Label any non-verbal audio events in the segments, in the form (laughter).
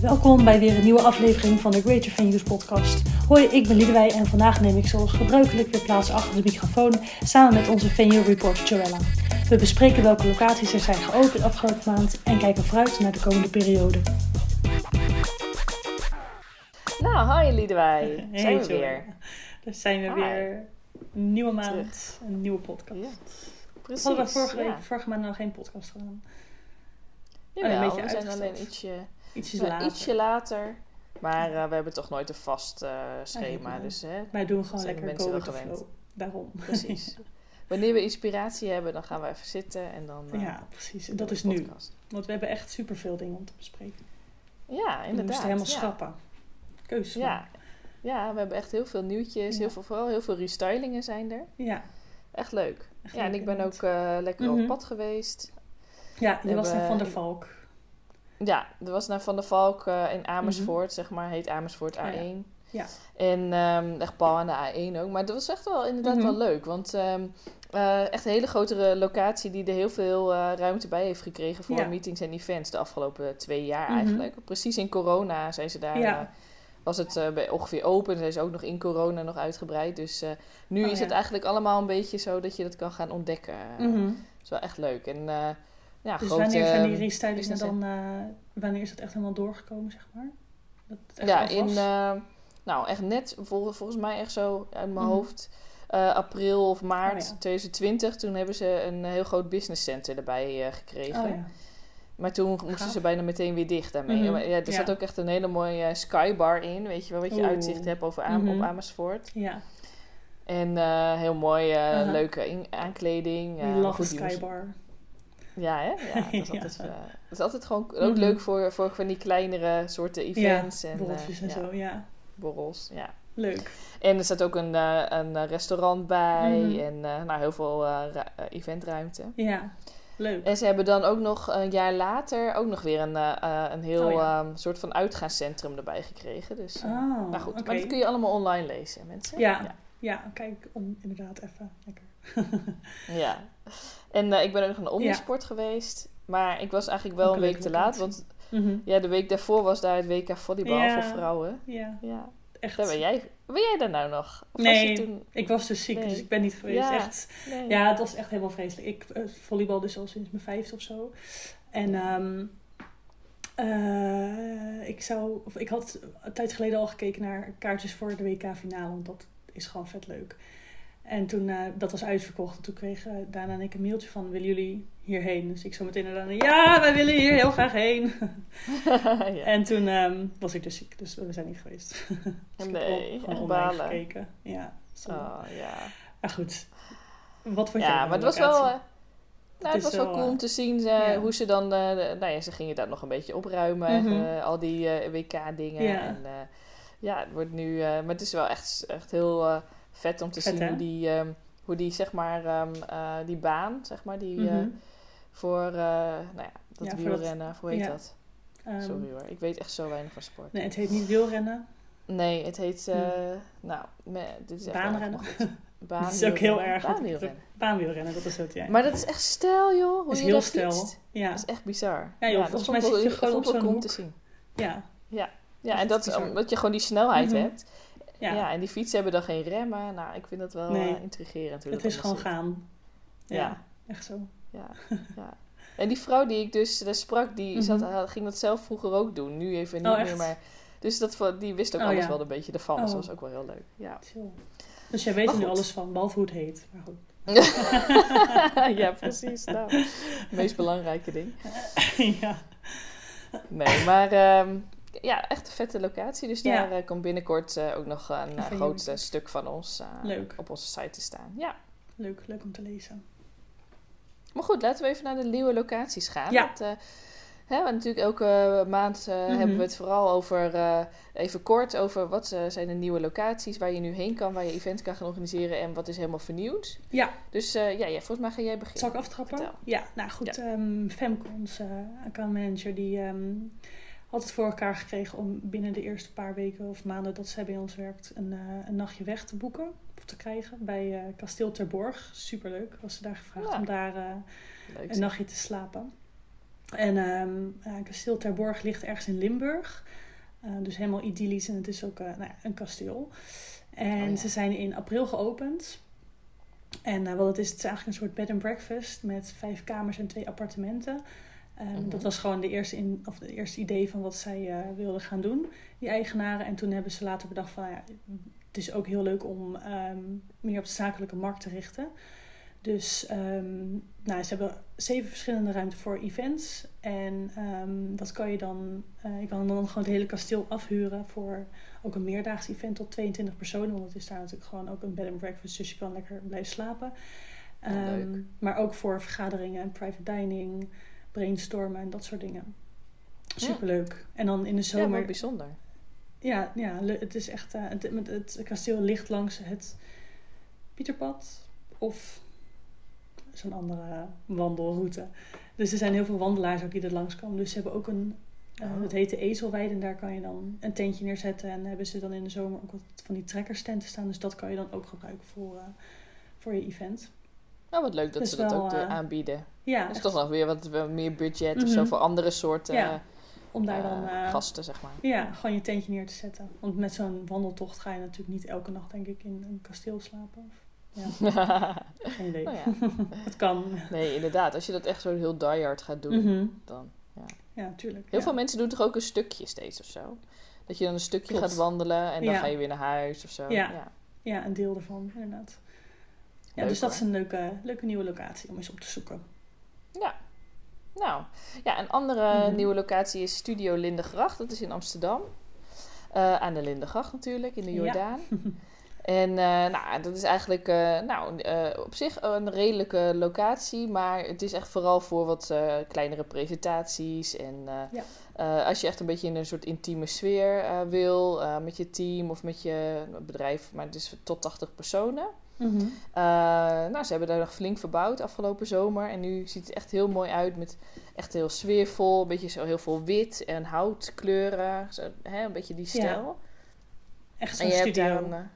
welkom bij weer een nieuwe aflevering van de Greater Venues podcast. Hoi, ik ben Liedewij en vandaag neem ik zoals gebruikelijk weer plaats achter de microfoon samen met onze venue reporter Joella. We bespreken welke locaties er zijn geopend afgelopen maand en kijken vooruit naar de komende periode. Nou, hi Liedewij. (laughs) Hey, Zijn we Joella. weer. Daar zijn we Hi. weer. Een nieuwe maand, Terug. een nieuwe podcast. Ja, Precies. Hadden we vorige, ja. maand nog geen podcast gedaan. Jawel, beetje we zijn alleen ietsje, Ietsjes ja, later. ietsje later. Maar eh, we hebben toch nooit een vast eh, schema. Dus hè, Wij doen gewoon Zijn de lekker mensen wel gewend. flow. Daarom. precies. (laughs) Wanneer we inspiratie hebben, dan gaan we even zitten en dan. eh, ja, precies. En dat we is nu. Want we hebben echt superveel dingen om te bespreken. Ja, We inderdaad. moesten helemaal ja. schrappen. Keuzes Ja. ja, we hebben echt heel veel nieuwtjes. Ja. Heel veel, vooral heel veel restylingen zijn er. Ja. Echt leuk. Echt Ja, en ik ben ook eh, lekker Mhm. op pad geweest. Ja, je We was naar Van der Valk. Ja, er was naar Van der Valk eh, in Amersfoort, zeg maar. Heet Amersfoort A1. Mhm. Oh ja. Ja. En ehm echt Paul aan de A1 ook. Maar dat was echt wel inderdaad Mhm. wel leuk. Want ehm, eh, echt een hele grote locatie die er heel veel eh, ruimte bij heeft gekregen voor Ja. meetings en events de afgelopen twee jaar Mhm. eigenlijk. Precies in corona zijn ze daar. Ja. was het bij ongeveer open. Zijn ze ook nog in corona nog uitgebreid. Dus nu Oh is het eigenlijk allemaal een beetje zo dat je dat kan gaan ontdekken. Mhm. Dat is wel echt leuk. En ja, Dus grote, wanneer zijn die restylingen dan... eh, wanneer is dat echt helemaal doorgekomen, zeg maar? Dat echt Ja, in, eh, nou echt net, vol, volgens mij echt zo uit mijn Mhm. hoofd, eh, april of maart Oh ja. 2020. Toen hebben ze een heel groot business center erbij gekregen. Oh ja. Maar toen moesten ze bijna meteen weer dicht daarmee. Mhm, ja, er zat ook echt een hele mooie skybar in, weet je wel, wat je Oeh. uitzicht hebt over Am- Mhm. op Amersfoort. Ja, En heel mooi, leuke in- aankleding. love goed, moest- Skybar. Ja, hè? Ja, (laughs) dat is Ja. altijd, eh, dat is altijd gewoon ook Mhm. leuk voor, voor van die kleinere soorten events. en, eh, Borreltjes en ja, zo, ja. borrels, ja. Leuk. En er staat ook een, eh, een eh, restaurant bij Mhm. en eh, nou, heel veel eh, ru- eh, eventruimte. Ja, leuk. En ze hebben dan ook nog een jaar later ook nog weer een, eh, eh, een heel Oh ja. ehm, soort van uitgaanscentrum erbij gekregen. Dus, eh, Oh, nou goed, maar dat kun je allemaal online lezen, mensen. Ja. Ja. Ja, kijk, om inderdaad even lekker. (laughs) Ja. En eh, ik ben ook nog naar Omnisport geweest. Maar ik was eigenlijk wel een week te laat. Want Mhm. ja, de week daarvoor was daar het WK volleybal Ja. voor vrouwen. Ja, Ja. echt. Daar ben jij, ben jij daar nou nog? Of Nee. toen... Ik was dus ziek, Nee. dus ik ben niet geweest. Ja. Echt. Nee. Ja, het was echt helemaal vreselijk. Ik eh, volleybal dus al sinds mijn vijfde of zo. En ehm, eh, ik zou, of ik had een tijd geleden al gekeken naar kaartjes voor de WK-finale, want dat is gewoon vet leuk. En toen, eh, dat was uitverkocht. En toen kreeg eh, Dana en ik een mailtje van, willen jullie hierheen? Dus ik zo meteen naar ja, wij willen hier heel graag heen. (laughs) ja. En toen ehm, was ik dus ziek, dus we zijn niet geweest. (laughs) Dus ik heb Nee, gewoon online gekeken. Ja. Oh, ja. Maar goed, wat vond jij ja, maar het was wel... eh, nou, het was wel wel, cool om te zien hoe ze dan... de- nou ja, ze gingen daar nog een beetje opruimen. Eh, al die WK-dingen. En eh, ja, het wordt nu... maar het is wel echt, echt heel vet om te Vet, zien hè? hoe die... ehm, hoe die, zeg maar, ehm, eh, die baan, zeg maar, die eh, Mhm. voor, eh, nou ja, dat Ja, voor dat- wielrennen, hoe heet ja. dat? Ehm, Sorry hoor, ik weet echt zo weinig van sport. Nee, het heet niet wielrennen. Nee, het heet, eh, nou, me- dit is echt Baanrennen. Baan, (laughs) Dat is ook heel erg. Baanwielrennen. Baanwielrennen, dat is het, ja. Maar dat is echt stijl, joh. Hoe dat is je heel daar stil. fietst. Ja, Dat is echt bizar. Ja, joh, dat volgens mij zit je gewoon op zo'n hoek. te zien. ja. Ja, ja en dat is omdat je gewoon die snelheid Mhm. hebt. Ja. Ja. en die fietsen hebben dan geen remmen. Nou, ik vind dat wel Nee. eh, intrigerend. Het is gewoon gaan. Ja, Ja. echt zo. Ja, (laughs) ja. En die vrouw die ik dus daar sprak, die Mhm. zat, ging dat zelf vroeger ook doen. Nu even niet Oh, meer, maar... Dus dat, die wist ook Oh, alles ja. wel een beetje ervan. Dus Oh. dat was ook wel heel leuk. Ja. Chill. Dus jij weet er nu alles van, behalve hoe het heet. Maar goed. (laughs) ja, precies. Nou, het (laughs) meest belangrijke ding. ja. Nee, maar ehm, ja, echt een vette locatie. Dus Ja. daar eh, komt binnenkort eh, ook nog een eh, groot stuk van ons op onze site te staan. Ja. Leuk, leuk om te lezen. Maar goed, laten we even naar de nieuwe locaties gaan. Ja. Want, hè, want natuurlijk elke maand Mhm. hebben we het vooral over, even kort, over wat zijn de nieuwe locaties waar je nu heen kan, waar je event kan gaan organiseren en wat is helemaal vernieuwd. Ja, Dus ja, ja, volgens mij ga jij beginnen. zal ik aftrappen? Vertel. Ja, nou goed. ehm Femke, onze accountmanager, die ehm, had het voor elkaar gekregen om binnen de eerste paar weken of maanden dat zij bij ons werkt, een, eh, een nachtje weg te boeken. Of te krijgen bij eh, Kasteel Terborg. Superleuk. Was ze daar gevraagd Ja. om daar eh, een nachtje te slapen. En um, kasteel Terborg ligt ergens in Limburg. Uh, dus helemaal idyllisch en het is ook uh, nou ja, een kasteel. En oh, ja. ze zijn in april geopend. En uh, wat het is, het is eigenlijk een soort bed and breakfast met vijf kamers en twee appartementen. Um, mm -hmm. Dat was gewoon de eerste, in, of de eerste idee van wat zij wilden gaan doen, die eigenaren. En toen hebben ze later bedacht van, ja, het is ook heel leuk om um, meer op de zakelijke markt te richten. Dus um, nou, ze hebben zeven verschillende ruimten voor events. En dat kan je dan, uh, je kan dan gewoon het hele kasteel afhuren voor ook een meerdaags event tot 22 personen. Want het is daar natuurlijk gewoon ook een bed and breakfast, dus je kan lekker blijven slapen. Um, maar ook voor vergaderingen en private dining, brainstormen en dat soort dingen. Superleuk. En dan in de zomer. Ja, bijzonder. Ja, ja, het is echt. Uh, het, het, het kasteel ligt langs het Pieterpad. Of zo'n andere wandelroute. Dus er zijn heel veel wandelaars ook die er langskomen. Dus ze hebben ook een, uh, oh. dat heet de Ezelweide. En daar kan je dan een tentje neerzetten. En hebben ze dan in de zomer ook wat van die trekkerstenten staan. Dus dat kan je dan ook gebruiken voor, uh, voor je event. Nou, wat leuk dat dus ze dat wel, ook uh, aanbieden. Ja. Dat is toch nog weer wat meer budget mm -hmm. of zo mhm. voor andere soorten ja. om daar dan, gasten, zeg maar. Ja, gewoon je tentje neer te zetten. Want met zo'n wandeltocht ga je natuurlijk niet elke nacht, denk ik, in een kasteel slapen. Of ja. (laughs) Geen idee. Ja. (laughs) het kan. Nee, inderdaad. Als je dat echt zo heel diehard gaat doen, mm -hmm. dan... Ja, ja tuurlijk. Heel ja. veel mensen doen toch ook een stukje steeds of zo? Dat je dan een stukje Klopt. gaat wandelen en dan ga je weer naar huis of zo. Ja, ja. ja een deel ervan, inderdaad. Ja, Leuk, dus dat hoor. is een leuke, leuke nieuwe locatie om eens op te zoeken. Ja. Nou, ja, een andere -hmm. nieuwe locatie is Studio Lindegracht. Dat is in Amsterdam. Uh, aan de Lindegracht natuurlijk, in de Jordaan. (laughs) En uh, nou, dat is eigenlijk uh, nou, uh, op zich een redelijke locatie, maar het is echt vooral voor wat kleinere presentaties. En ja. als je echt een beetje in een soort intieme sfeer wil, met je team of met je bedrijf, maar het is tot 80 personen. Mm -hmm. nou, ze hebben daar nog flink verbouwd afgelopen zomer. En nu ziet het echt heel mooi uit met echt heel sfeervol, een beetje zo heel veel wit en houtkleuren. Zo, hè, een beetje die stijl. Ja. Echt zo'n studio. Hebt daar een,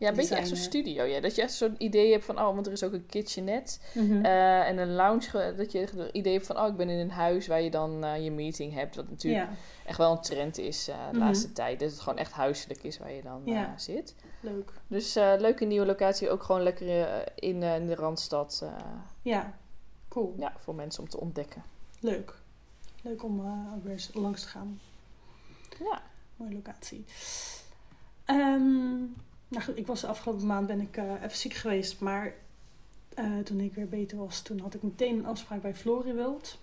ja, een beetje echt zo'n studio. Ja. Dat je echt zo'n idee hebt van, oh, want er is ook een kitchenette mm -hmm. uh, en een lounge. Dat je het idee hebt van, oh, ik ben in een huis waar je dan uh, je meeting hebt. Wat natuurlijk ja. echt wel een trend is uh, de mm -hmm. laatste tijd. Dat het gewoon echt huiselijk is waar je dan ja. zit. Leuk. Dus leuke nieuwe locatie. Ook gewoon lekker in, in de Randstad. ja, cool. Ja, voor mensen om te ontdekken. Leuk. Leuk om ook weer langs te gaan. Ja. Mooie locatie. Um, nou goed, ik was de afgelopen maand ben ik uh, even ziek geweest. Maar uh, toen ik weer beter was, toen had ik meteen een afspraak bij Floriwild.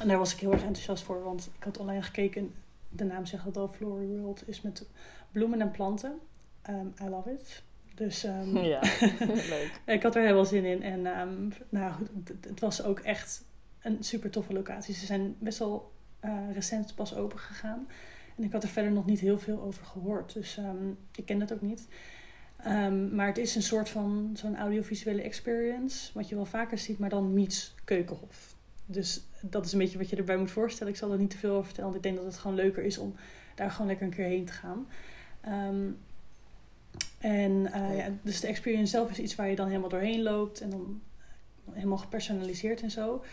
En daar was ik heel erg enthousiast voor, want ik had online gekeken. De naam zegt het al, Floriwild is met bloemen en planten. Um, I love it. Dus um, (laughs) ja, (laughs) leuk. ik had er helemaal zin in. En um, nou goed, het, het, was ook echt een super toffe locatie. Ze zijn best wel uh, recent pas open gegaan. En ik had er verder nog niet heel veel over gehoord. Dus um, ik ken dat ook niet. Um, maar het is een soort van zo'n audiovisuele experience. Wat je wel vaker ziet, maar dan meets Keukenhof. Dus dat is een beetje wat je erbij moet voorstellen. Ik zal er niet te veel over vertellen. Want ik denk dat het gewoon leuker is om daar gewoon lekker een keer heen te gaan. Um, en uh, ja, dus de experience zelf is iets waar je dan helemaal doorheen loopt. En dan helemaal gepersonaliseerd en zo.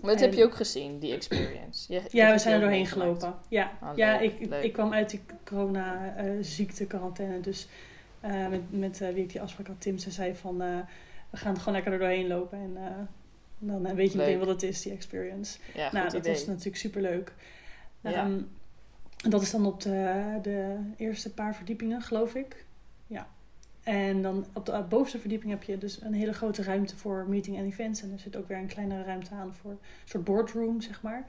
Maar dat en, heb je ook gezien, die experience. Je, ja, we zijn er doorheen gelopen. Ja, oh, ja ik, ik kwam uit die corona-ziekte, uh, quarantaine. Dus uh, met, met uh, wie ik die afspraak had, Tim, ze zei van... we gaan gewoon lekker er doorheen lopen. En dan weet je meteen wat het is, die experience. Ja, nou, dat idee. was natuurlijk super leuk. Ja. Um, dat is dan op de, de eerste paar verdiepingen, geloof ik. En dan op de bovenste verdieping heb je dus een hele grote ruimte voor meeting en events. En er zit ook weer een kleinere ruimte aan voor een soort boardroom, zeg maar.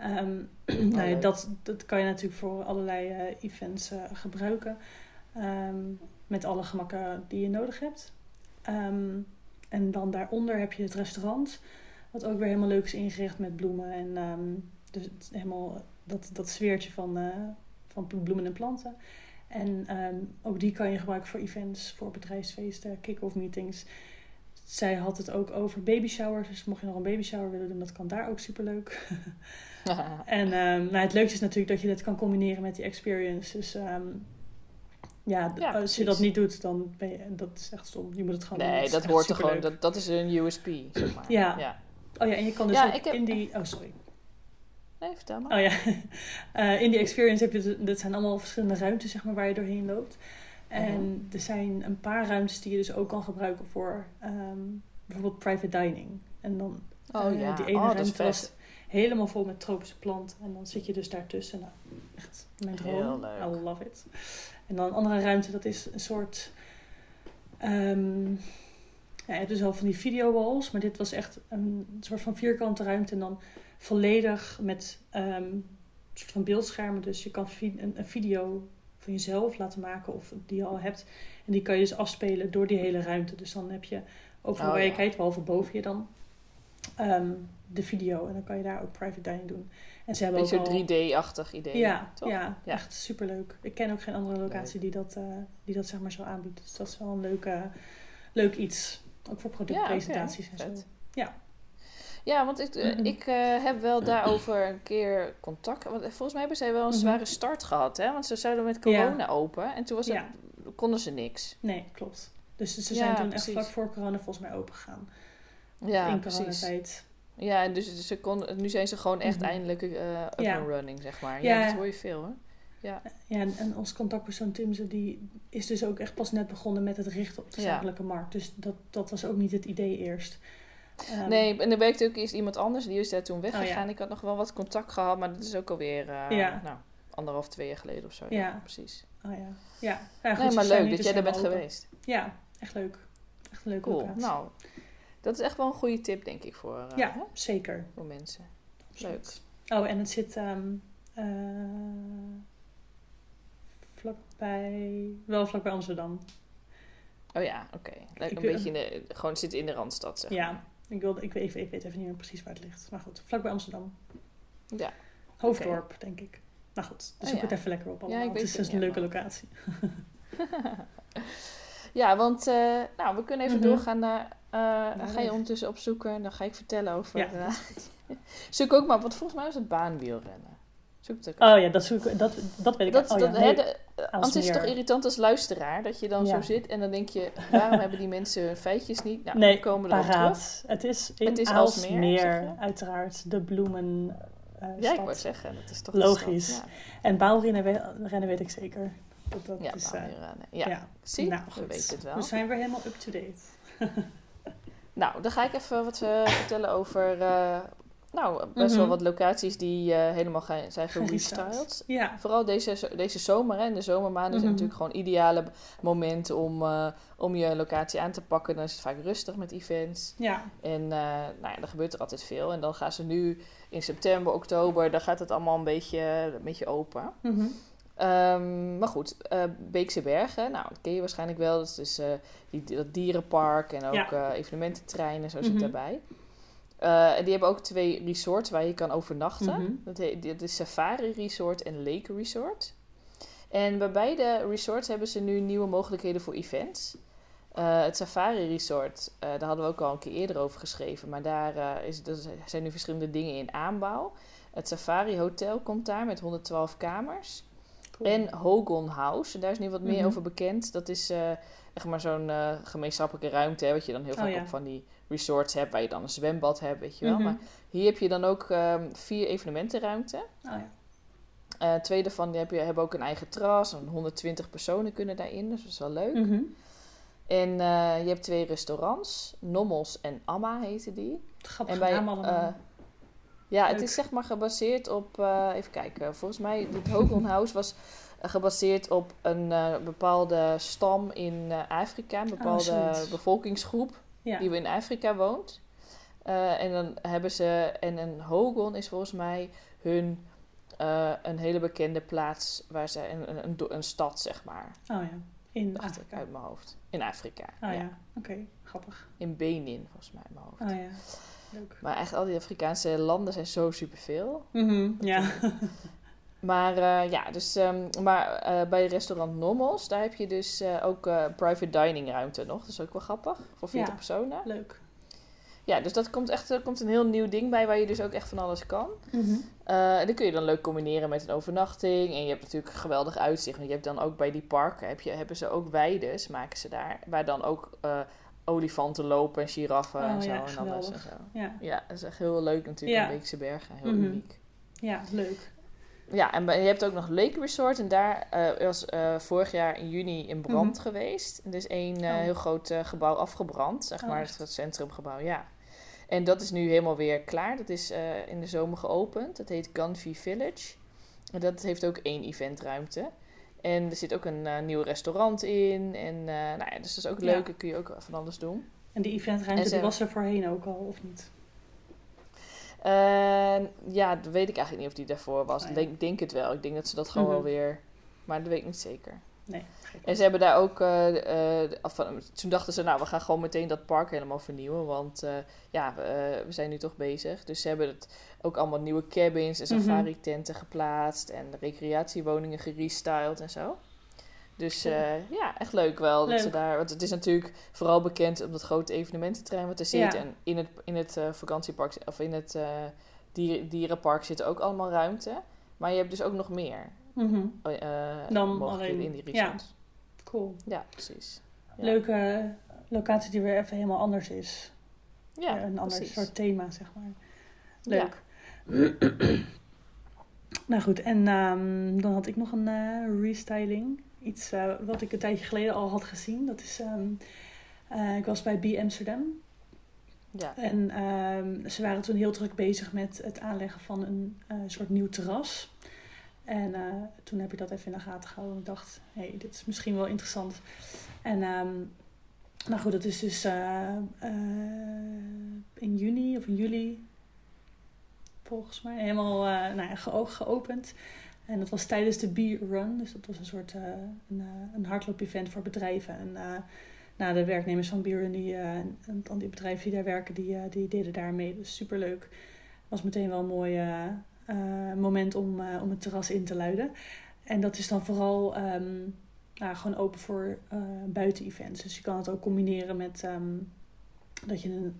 Um, oh, (clears throat) nou ja, dat, dat kan je natuurlijk voor allerlei uh, events uh, gebruiken. Um, met alle gemakken die je nodig hebt. Um, en dan daaronder heb je het restaurant. Wat ook weer helemaal leuk is ingericht met bloemen. En dus helemaal dat, dat sfeertje van, uh, van bloemen en planten. En um, ook die kan je gebruiken voor events, voor bedrijfsfeesten, kick-off meetings. Zij had het ook over baby showers. Dus mocht je nog een baby shower willen doen, dat kan daar ook superleuk. (laughs) en um, nou, het leukste is natuurlijk dat je dat kan combineren met die experience. Dus um, ja, ja, als je dat niet doet, dan ben je, dat is echt stom. Je moet het gewoon Nee, doen. dat hoort er gewoon, dat, dat is een USP, zeg maar. ja. ja. Oh ja, en je kan dus ja, ook heb... in die... Oh, sorry. Nee, vertel maar. Oh ja. Uh, (laughs) in die experience heb je, dat zijn allemaal verschillende ruimtes zeg maar, waar je doorheen loopt. En er zijn een paar ruimtes die je dus ook kan gebruiken voor ehm, bijvoorbeeld private dining. En dan Oh eh, ja, die ene oh, ruimte was helemaal vol met tropische planten. En dan zit je dus daartussen. Nou, echt mijn droom. Heel leuk. I love it. En dan een andere ruimte, dat is een soort... ehm, ja, je hebt dus al van die video walls, maar dit was echt een soort van vierkante ruimte. En dan volledig met een soort van beeldschermen. Dus je kan vi- een, een video van jezelf laten maken of die je al hebt. En die kan je dus afspelen door die hele ruimte. Dus dan heb je overal Oh, waar je ja. kijkt, behalve boven je dan, ehm, de video. En dan kan je daar ook private dining doen. En ze hebben Beetje ook al... zo'n 3D-achtig idee. Ja, toch? ja, Ja. echt superleuk. Ik ken ook geen andere locatie die dat, eh, die dat zeg maar zo aanbiedt. Dus dat is wel een leuk, eh, leuk iets. Ook voor productpresentaties Ja, en zo. Vet. Ja. Ja, want ik, eh, Mhm. ik eh, heb wel daarover een keer contact. Want volgens mij hebben zij wel een Mhm. zware start gehad, hè? Want ze zouden met corona open en toen was het, Ja. konden ze niks. Nee, klopt. Dus ze Ja, zijn toen precies. echt vlak voor corona volgens mij open gegaan. Ja, in precies. coronatijd. Ja, en dus ze kon, nu zijn ze gewoon echt Mhm. eindelijk eh up Ja. and running, zeg maar. Ja, Ja. dat hoor je veel, hoor. Ja, en, en ons contactpersoon Timze, die is dus ook echt pas net begonnen met het richten op de Ja. zakelijke markt. Dus dat, dat was ook niet het idee eerst. Ehm, nee, en er werkte ook eerst iemand anders, die is daar toen weggegaan. Oh, ja. Ik had nog wel wat contact gehad, maar dat is ook alweer, eh, Ja. nou, anderhalf, twee jaar geleden of zo. Ja. precies. Oh ja. Ja, ja goed, nee, maar leuk dat dus jij er bent open. geweest. Ja, echt leuk. Echt een leuke Cool. locatie. Nou, dat is echt wel een goede tip, denk ik, voor, eh, ja, hè, zeker. voor mensen. Absoluut. Oh, en het zit ehm eh, vlakbij, wel vlakbij Amsterdam. Oh ja, oké. Leuk, Ik Een beetje in de, gewoon zit in de Randstad, zeg Ja, maar. Ik, wilde, ik, weet, ik weet even niet meer precies waar het ligt. Maar goed, vlakbij Amsterdam. Ja. Hoofddorp, denk ik. Nou goed, dus Oh, zoek ja. het even lekker op allemaal. Ja, ik het is het een leuke locatie. (laughs) Ja, want eh, nou, we kunnen even Mhm. doorgaan naar... eh, dan ga je ondertussen opzoeken en dan ga ik vertellen over... Ja, eh, (laughs) zoek ook maar, want volgens mij was het baanwielrennen. Het Oh ja, dat, zoek, dat, dat weet ik. Dat, oh, dat, ja, nee, de- anders is het toch irritant als luisteraar dat je dan Ja. zo zit en dan denk je, waarom hebben die mensen hun feitjes niet? Nou, nee, komen terug. Het is in Het is zeg je? uiteraard. De bloemen eh, Ja, ik wou zeggen, dat is toch Logisch. stad, En baalrennen we- rennen weet ik zeker. Dat, dat Ja, ja is, eh. Ja, ja. zie, Nou, we weten het wel. We zijn weer helemaal up-to-date. (laughs) Nou, dan ga ik even wat eh, vertellen over, nou, best wel Mhm. wat locaties die eh, helemaal zijn Gerestyled. Ja, Vooral deze, deze zomer, hè, in de zomermaanden zijn Mhm. natuurlijk gewoon ideale momenten om, eh, om je locatie aan te pakken. Dan is het vaak rustig met events. ja. En uh, nou ja, er gebeurt er altijd veel. En dan gaan ze nu in september, oktober, dan gaat het allemaal een beetje, een beetje open. Mhm. Um, maar goed, uh, Beekse Bergen, nou, dat ken je waarschijnlijk wel. Dat is dus uh, die, dat dierenpark en ook Ja. uh, evenemententreinen, zo Mhm. zit daarbij. Uh, en die hebben ook twee resorts waar je kan overnachten. Mhm. dat, heet, dat is Safari Resort en Lake Resort. En bij beide resorts hebben ze nu nieuwe mogelijkheden voor events. Uh, het Safari Resort, uh, daar hadden we ook al een keer eerder over geschreven. Maar daar uh, is, zijn nu verschillende dingen in aanbouw. Het Safari Hotel komt daar met 112 kamers. Cool. En Hogon House, en daar is nu wat meer Mhm. over bekend. Dat is echt maar zo'n gemeenschappelijke ruimte, hè, wat je dan heel Oh, vaak ja. op van die resorts hebt, waar je dan een zwembad hebt, weet je wel. Mhm. Maar hier heb je dan ook um, vier evenementenruimten. Oh, ja. Uh, twee daarvan die heb je, hebben ook een eigen terras, en 120 personen kunnen daarin, dus dat is wel leuk. Mhm. En uh, je hebt twee restaurants, Nommels en Amma heten die. Grappig En bij, eh, ja, het is zeg maar gebaseerd op, eh, even kijken, volgens mij, dit Hogan House was eh, gebaseerd op een eh, bepaalde stam in eh, Afrika, een bepaalde zoiets. bevolkingsgroep ja. die in Afrika woont. Eh, en dan hebben ze, en een Hogon is volgens mij hun, eh, een hele bekende plaats, waar ze, een, een, stad zeg maar, Oh ja, in dacht Afrika. uit mijn hoofd. In Afrika, Oh ja, ja. oké, grappig. In Benin volgens mij in mijn hoofd. Oh ja, leuk. Maar echt al die Afrikaanse landen zijn zo superveel. Mhm, Ja. (laughs) Maar eh, ja, dus, ehm, maar eh, bij restaurant Nommels, daar heb je dus eh, ook private dining ruimte nog. Dat is ook wel grappig, voor 40 Ja. personen. leuk. Ja, dus dat komt echt komt een heel nieuw ding bij waar je dus ook echt van alles kan. Eh, en dat kun je dan leuk combineren met een overnachting. En je hebt natuurlijk een geweldig uitzicht. Want je hebt dan ook bij die parken, heb je, hebben ze ook weides, maken ze daar. Waar dan ook olifanten lopen en giraffen Oh en zo ja, en alles en zo. Ja. Ja, dat is echt heel leuk natuurlijk Ja. in Beekse Bergen. Heel Mhm. uniek. Ja, leuk. Ja, en je hebt ook nog Lake Resort. En daar uh, was uh, vorig jaar in juni in brand Mhm. geweest. Er is één uh, Oh. heel groot gebouw afgebrand, zeg Oh, maar. echt? Het centrumgebouw, ja. En dat is nu helemaal weer klaar. Dat is in de zomer geopend. Dat heet Gunview Village. En dat heeft ook één eventruimte. En er zit ook een nieuw restaurant in. En nou ja, dus dat is ook Ja. leuk. Dan kun je ook van alles doen. En die eventruimte ze- was er voorheen ook al, of niet? Uh, ja, dat weet ik eigenlijk niet of die daarvoor was. Ik denk, denk het wel. Ik denk dat ze dat gewoon Mhm. wel weer... Maar dat weet ik niet zeker. Nee. En ze hebben daar ook... af- toen dachten ze, nou, we gaan gewoon meteen dat park helemaal vernieuwen. Want eh, ja, we, we zijn nu toch bezig. Dus ze hebben het ook allemaal nieuwe cabins en Mhm. safari-tenten geplaatst. En recreatiewoningen gerestyled en zo. Dus eh, ja, echt leuk wel. Dat ze daar, want het is natuurlijk vooral bekend om dat grote evenemententerrein wat er zit. Ja. En in het, in het eh, vakantiepark, of in het eh, dier, dierenpark zit ook allemaal ruimte. Maar je hebt dus ook nog meer eh Dan alleen- in die ja. resorts. Cool. Ja, precies. Ja. Leuke locatie die weer even helemaal anders is. Ja, een ander precies. soort thema, zeg maar. Ja. Leuk. (clears throat) nou goed, en ehm, dan had ik nog een restyling. Iets eh, wat ik een tijdje geleden al had gezien. Dat is, ehm, eh, ik was bij B Amsterdam. Ja. En ehm, ze waren toen heel druk bezig met het aanleggen van een eh, soort nieuw terras. En toen heb ik dat even in de gaten gehouden. En ik dacht, hé, hey, dit is misschien wel interessant. En ehm, nou goed, dat is dus in juni of in juli, volgens mij, helemaal nou ja, geo- geopend. En dat was tijdens de Bee Run. Dus dat was een soort eh, een, eh, een hardloop-event voor bedrijven. En nou, de werknemers van Bee Run, die, eh, en dan die bedrijven die daar werken, die, die deden daar mee. Dus superleuk. Was meteen wel een mooi moment om, om het terras in te luiden. En dat is dan vooral ehm, nou, gewoon open voor buiten-events. Dus je kan het ook combineren met ehm, dat je een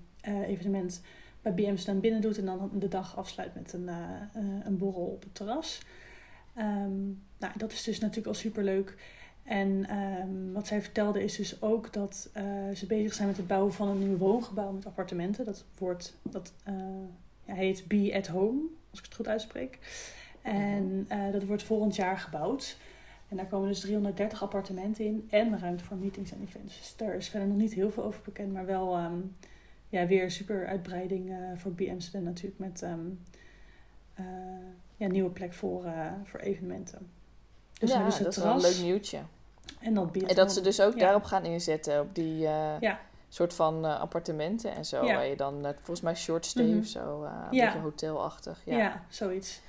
evenement bij BM staan binnen doet en dan de dag afsluit met een, een borrel op het terras. Ehm, nou, dat is dus natuurlijk al superleuk. En ehm, wat zij vertelde is dus ook dat eh, ze bezig zijn met het bouwen van een nieuw woongebouw met appartementen. Dat wordt, dat eh, ja, heet Be at Home, als ik het goed uitspreek. En eh, dat wordt volgend jaar gebouwd. En daar komen dus 330 appartementen in en ruimte voor meetings en events. Dus daar is verder nog niet heel veel over bekend, maar wel ehm, ja, weer super uitbreiding voor B natuurlijk met ja, nieuwe plek voor, eh, voor evenementen. Dus ja, dat is wel een leuk nieuwtje. en dat En dat ze dus ook Ja. daarop gaan inzetten, op die eh, Ja. soort van eh, appartementen en zo. Waar je dan, volgens mij short stay Mhm. of zo, een Ja. beetje hotelachtig. ja. Ja, ja. zoiets.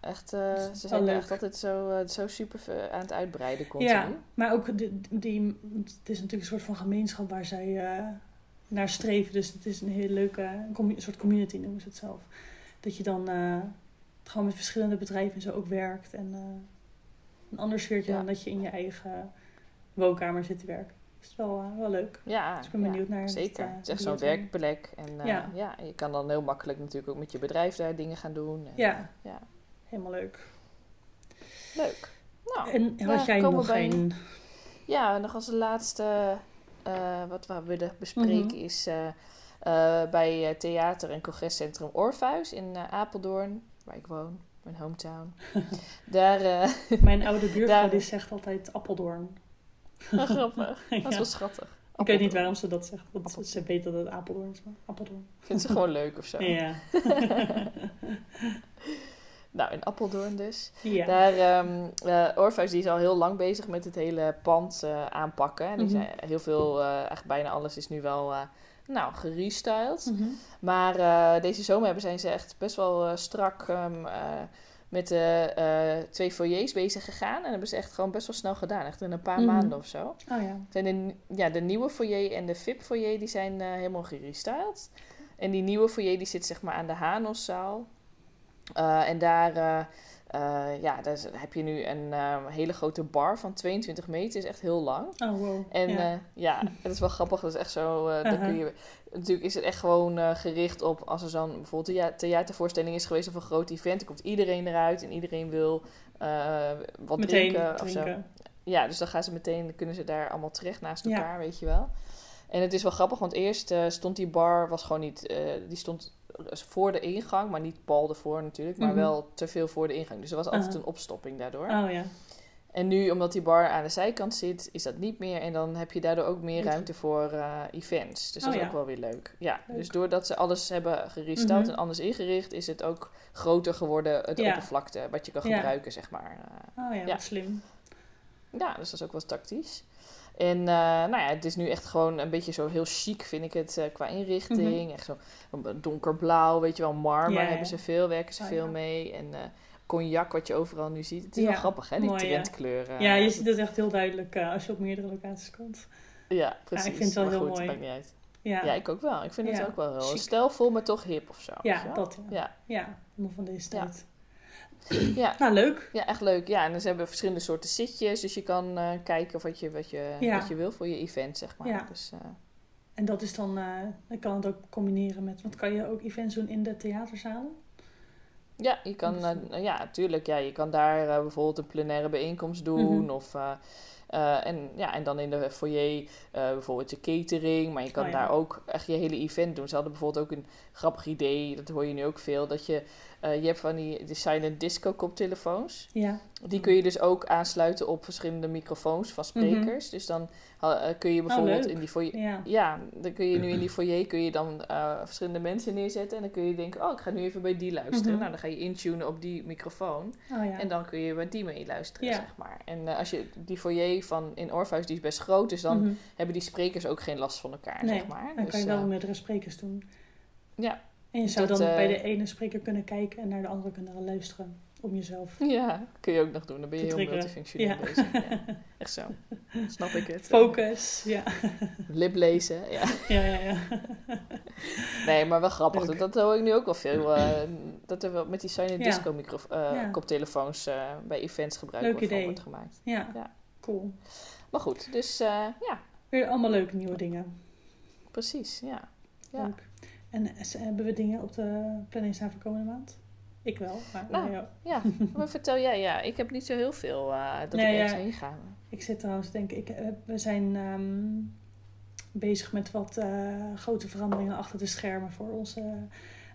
echt, ze zijn leuk. echt altijd zo, zo super aan het uitbreiden continu. Ja, maar ook de, die, het is natuurlijk een soort van gemeenschap waar zij naar streven. Dus het is een hele leuke een soort community noemen ze het zelf. Dat je dan gewoon met verschillende bedrijven en zo ook werkt. En eh, een ander sfeertje Ja. dan dat je in je eigen woonkamer zit te werken. Het is wel, eh, wel leuk. Ja, Dus ik ben ja, benieuwd naar het, zeker. eh, het is echt zo'n eh, werkplek. En eh, Ja. ja. je kan dan heel makkelijk natuurlijk ook met je bedrijf daar dingen gaan doen. En, Ja, ja. helemaal leuk. Leuk. Nou, en had jij nog bij- een... Ja, nog als laatste eh, wat we willen bespreken Mhm. is eh, eh, bij eh, theater- en congrescentrum Orpheus in eh, Apeldoorn, waar ik woon, mijn hometown. (laughs) Daar, eh (laughs) Mijn oude buurvrouw Daar- die zegt altijd Appeldoorn. grappig, (laughs) dat is wel schattig. Ik weet niet Apeldoorn. waarom ze dat zegt. Want Appeldoorn. ze weet dat het Apeldoorn is. Maar Appeldoorn. Vindt ze gewoon leuk of zo. Ja. Nou, in Apeldoorn dus. ja. Daar, eh, Orpheus die is al heel lang bezig met het hele pand eh, aanpakken. En die Mhm. zijn heel veel, eh eigenlijk bijna alles is nu wel, nou, gerestyled. Mhm. Maar eh, deze zomer hebben zijn ze echt best wel eh, strak ehm, eh, met de twee foyers bezig gegaan. En hebben ze echt gewoon best wel snel gedaan. Echt in een paar Mhm. maanden of zo. Oh ja. Zijn de, ja, de nieuwe foyer en de VIP foyer die zijn helemaal gerestyled. En die nieuwe foyer die zit zeg maar aan de Hanoszaal. En daar, eh, ja, daar heb je nu een eh, hele grote bar van 22 meter. is echt heel lang. Oh wow. En ja. ja. (laughs) ja, het is wel grappig. Dat is echt zo. eh, dan Uh-huh. kun je, natuurlijk is het echt gewoon gericht op als er dan bijvoorbeeld een thea- theatervoorstelling is geweest of een groot event. Dan komt iedereen eruit en iedereen wil wat Meteen drinken, of zo. drinken. Ja, dus dan gaan ze meteen, dan kunnen ze daar allemaal terecht naast Ja. elkaar, weet je wel. En het is wel grappig, want eerst stond die bar, was gewoon niet, die stond voor de ingang, maar niet pal ervoor natuurlijk, maar Mhm. wel te veel voor de ingang. Dus er was altijd een opstopping daardoor. Oh ja. En nu, omdat die bar aan de zijkant zit, is dat niet meer. En dan heb je daardoor ook meer ruimte voor eh, events. Dus dat Oh is ja. ook wel weer leuk. Ja, Leuk. dus doordat ze alles hebben geresteld Mhm. en anders ingericht, is het ook groter geworden, het Ja. oppervlakte, wat je kan Ja. gebruiken, zeg maar. Eh, Oh ja, Ja. wat slim. ja, dus dat is ook wel tactisch. En eh, nou ja, het is nu echt gewoon een beetje zo heel chic, vind ik het, eh, qua inrichting. Echt zo een donkerblauw, weet je wel, marmer Mhm. Hebben ze veel, werken ze Oh, veel ja. mee. En eh, cognac, wat je overal nu ziet. Het is Ja, wel grappig, hè, die mooi, trendkleuren. ja, je ziet het echt heel duidelijk eh, als je op meerdere locaties komt. Ja, precies. vind het wel Maar heel goed, mooi. maakt niet uit. Ja, Ja, ik ook wel. Ik vind het ook wel heel stijlvol, maar toch hip of zo. ja dat ja. Ja. Van deze tijd. (clears throat) Ja. Nou, leuk. ja, echt leuk. Ja, en ze hebben verschillende soorten zitjes, dus je kan eh, kijken wat je, wat, je, Ja. wat je wil voor je event, zeg maar. Ja. Dus, eh, En dat is dan, eh dan kan het ook combineren met, want kan je ook events doen in de theaterzalen? ja, je kan, ja, tuurlijk. Ja, je kan daar bijvoorbeeld een plenaire bijeenkomst doen. Mhm. Of, en, ja, en dan in de foyer bijvoorbeeld je catering. Maar je kan Oh, ja. daar ook echt je hele event doen. Ze hadden bijvoorbeeld ook een grappig idee, dat hoor je nu ook veel. Dat je, eh, je hebt van die silent disco koptelefoons. Ja. Die kun je dus ook aansluiten op verschillende microfoons van sprekers. Dus dan eh, kun je bijvoorbeeld Mhm. Oh, leuk. in die foyer... Ja. Ja, dan kun je nu in die foyer kun je dan eh, verschillende mensen neerzetten. En dan kun je denken, oh, ik ga nu even bij die luisteren. Mhm. Nou, dan ga je intunen op die microfoon. Oh ja. En dan kun je bij die mee luisteren, Ja. zeg maar. En als je die foyer van in Orpheus, die is best groot. Dus dan Mhm. hebben die sprekers ook geen last van elkaar, Nee, zeg maar. Dan Dus, kan je wel meerdere sprekers doen. ja. En je zou Dat, dan eh, bij de ene spreker kunnen kijken en naar de andere kunnen luisteren. Om jezelf. ja, kun je ook nog doen. Dan ben je heel multifunctioneel Ja. bezig. Ja. (laughs) Echt zo. Snap ik het. Focus. Ja. (laughs) Lip lezen, ja. Ja, ja, ja. (laughs) Nee, maar wel grappig. Leuk. Dat, hoor ik nu ook wel veel. eh, dat er wel met die silent Ja. disco micro, eh, koptelefoons bij events gebruik Leuk idee. wordt gemaakt. Ja. Ja. Cool. Maar goed, dus ja, Weer allemaal leuke nieuwe dingen. precies. Ja. Ja. Leuk. En hebben we dingen op de planning staan voor komende maand? Ik wel. Maar Nou, ja. ja, (laughs) maar vertel jij, ja, ik heb niet zo heel veel eh, dat Nee, ik ergens ja. heen ga. Ik zit trouwens, denk ik, eh, we zijn ehm, bezig met wat eh, grote veranderingen achter de schermen voor onze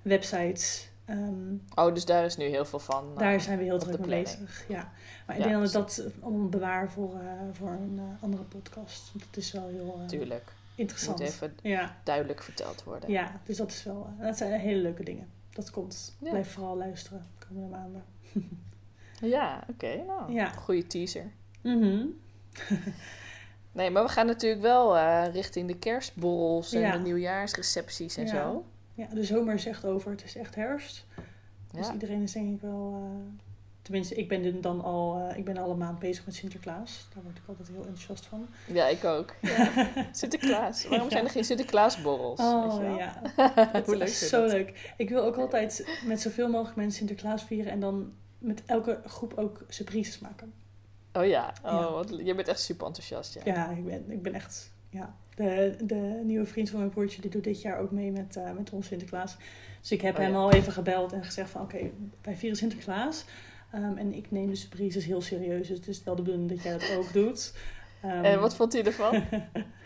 websites. Ehm, Oh, dus daar is nu heel veel van. daar zijn we heel druk mee bezig. Ja. Maar ik Ja, denk dat dat allemaal bewaar voor, voor een andere podcast. Want het is wel heel eh, Tuurlijk, moet interessant. even Ja, duidelijk verteld worden. ja, dus dat is wel, eh, dat zijn hele leuke dingen. Dat komt. Ja. Blijf vooral luisteren de komende maanden. (laughs) Ja, oké. nou, Ja. goede teaser. Mhm. (laughs) Nee, maar we gaan natuurlijk wel eh, richting de kerstborrels en de nieuwjaarsrecepties en Ja. zo. Ja, de zomer is echt over. Het is echt herfst. Dus iedereen is denk ik wel... eh, tenminste, ik ben dan al, eh, ik ben al een maand bezig met Sinterklaas. Daar word ik altijd heel enthousiast van. Ja, ik ook. Ja. (laughs) Sinterklaas. Waarom Ja. zijn er geen Sinterklaasborrels? Oh ja, (laughs) Hoe leuk is zo dat? leuk. Ik wil ook altijd met zoveel mogelijk mensen Sinterklaas vieren. En dan met elke groep ook surprises maken. Oh ja, oh, Ja. Wat, je bent echt super enthousiast. Ja. Ja, ik ben, ik ben echt... Ja. De, de nieuwe vriend van mijn broertje die doet dit jaar ook mee met, eh, met ons Sinterklaas. Dus ik heb Oh, hem al even gebeld en gezegd van oké, wij vieren Sinterklaas. Ehm, en ik neem de surprises heel serieus. Dus het is wel de bedoeling dat jij dat ook (laughs) doet. Ehm, En wat vond hij ervan? (laughs)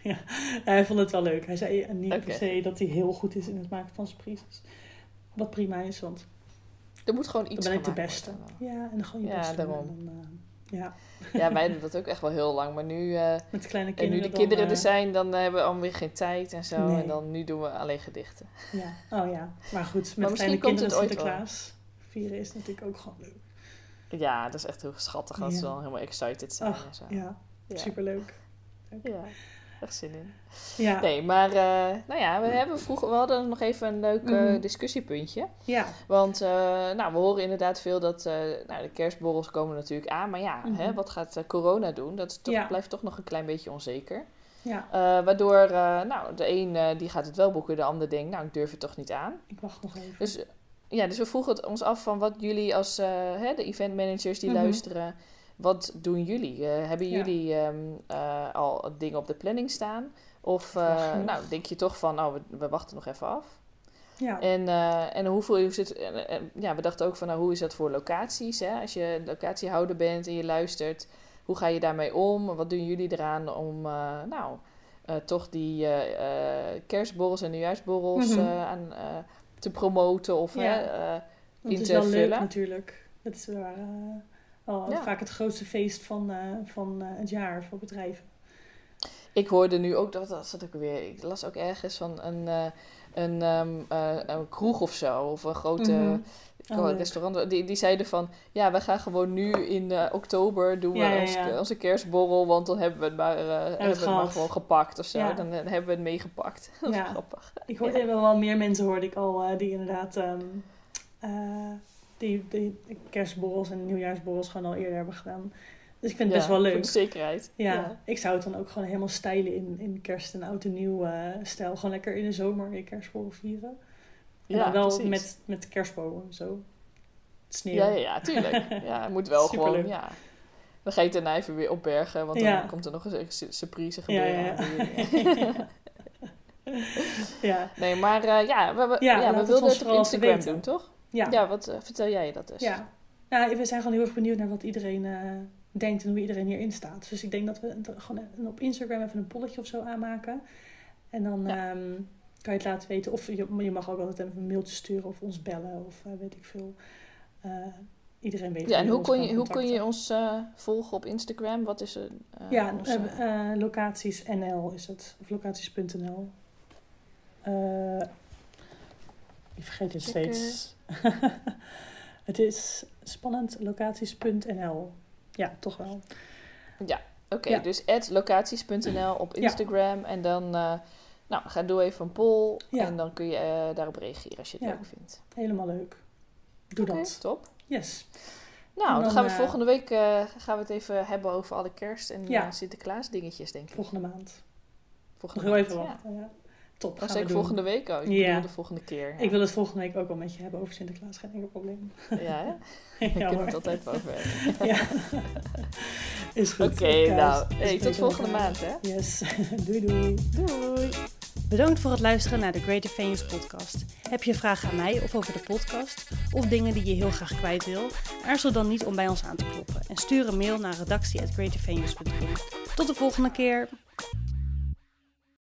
ja, hij vond het wel leuk. Hij zei niet per se dat hij heel goed is in het maken van surprises. Wat prima is, want Er moet gewoon dan iets ben ik de beste. worden. Ja, en dan gewoon je Ja, best doen. daarom. En dan, eh, ja, Ja, wij (laughs) doen dat ook echt wel heel lang. Maar nu, eh, met kleine en kinderen. nu de dan, kinderen eh, er zijn, dan eh, hebben we alweer geen tijd en zo. Nee. En dan nu doen we alleen gedichten. Ja, oh ja. Maar goed, met Maar kleine komt kinderen het ooit Sinterklaas vieren is natuurlijk ook gewoon leuk. Ja, dat is echt heel schattig als ze dan helemaal excited zijn Ach, en zo. ja, Ja. superleuk. Ja, echt zin in. Ja, Nee, maar eh, nou ja, we, hebben vroeger, we hadden nog even een leuk eh, Mhm. discussiepuntje. ja. Want eh, nou, we horen inderdaad veel dat nou, de kerstborrels komen natuurlijk aan. Maar ja, Mhm. hè, wat gaat corona doen? Dat is toch, Ja. blijft toch nog een klein beetje onzeker. ja, waardoor nou, de een die gaat het wel boeken, de ander denkt, nou ik durf het toch niet aan. ik wacht nog even. Dus, ja, dus we vroegen het ons af van wat jullie als eh, hè, de event managers die Mhm. luisteren, wat doen jullie? Eh, hebben Ja. jullie ehm, eh, al dingen op de planning staan? Of nou, denk je toch van, nou, we, we wachten nog even af? ja, En, eh, en hoeveel hoe zit, en, en, ja, we dachten ook van, nou, hoe is dat voor locaties? Hè? Als je locatiehouder bent en je luistert, hoe ga je daarmee om? Wat doen jullie eraan om, nou, toch die kerstborrels en nieuwjaarsborrels Mhm. eh, aan, te promoten of Ja. hè, eh, in het is wel leuk natuurlijk. Het is eh, wel Ja. vaak het grootste feest van, eh, van eh, het jaar voor bedrijven. Ik hoorde nu ook, dat was dat ook weer, ik las ook ergens van een, eh, een, ehm, eh, een kroeg of zo, of een grote Mhm. Oh, leuk. restaurant. Die, die zeiden van, ja, we gaan gewoon nu in eh, oktober doen we Ja, ja, ons- ja. onze kerstborrel, want dan hebben we het maar, eh, hebben we het maar gewoon gepakt of zo. Ja. Dan, eh, hebben we het meegepakt. (laughs) Dat is grappig. Ik hoorde wel, meer mensen hoorde ik al die inderdaad eh, die, die kerstborrels en nieuwjaarsborrels gewoon al eerder hebben gedaan. Dus ik vind het best wel Voor leuk. de zekerheid. Ja, ik zou het dan ook gewoon helemaal stijlen in, in kerst en oud en nieuw stijl. Gewoon lekker in de zomer je kerstborrel vieren. En Ja, dan wel precies. met, met kerstbomen zo. Sneeuw. Ja, ja, ja, tuurlijk. (laughs) Ja, het moet wel Superleuk. gewoon, ja. Dan ga je daarna even weer opbergen, want dan Ja. komt er nog eens een su- surprise gebeuren. ja, ja. (laughs) ja. Nee, maar eh, ja, we, we, Ja, we wilden het op Instagram weten. doen, toch? Ja. Ja, wat eh, vertel jij dat dus? Ja. ja, we zijn gewoon heel erg benieuwd naar wat iedereen eh, denkt en hoe iedereen hierin staat. Dus ik denk dat we gewoon een- op Instagram even een polletje of zo aanmaken. En dan Ja. Kan je het laten weten. Of je, je mag ook altijd even een mailtje sturen of ons bellen of eh, weet ik veel. Eh, iedereen weet Ja, en hoe kun je, hoe kun je ons eh, volgen op Instagram? Wat is er? Ja, onze- locaties NL is het. Of locaties.nl. Ik vergeet het steeds. (laughs) het is spannend locaties.nl. Ja, toch wel. Oké, ja. dus locaties.nl op Ja. Instagram. En dan nou, ga doe even een poll. Ja. En dan kun je eh, daarop reageren als je het Ja. leuk vindt. Helemaal leuk. Doe dat. top. Yes. Nou, En dan, dan, gaan we eh, volgende week eh, gaan we het even hebben over alle kerst- en Ja. Sinterklaas dingetjes, denk ik. Volgende maand. Nog Volgende heel maand, even wachten. Ja. Top. Ik doen. volgende week al? Ik de volgende keer. Ja, Ik wil het volgende week ook wel met je hebben over Sinterklaas. Geen enkel probleem. ja hè? (laughs) ja, kunnen hoor. het altijd wel over hebben. (laughs) Ja. Is goed. Oké, Ik, eh, nou. Hey, tot volgende elkaar. maand, hè? Yes. (laughs) doei doei. Doei! Bedankt voor het luisteren naar de Greater Venues podcast. Heb je vragen aan mij of over de podcast? Of dingen die je heel graag kwijt wil? Aarzel dan niet om bij ons aan te kloppen. En stuur een mail naar redactie.greatervenues.com. Tot de volgende keer.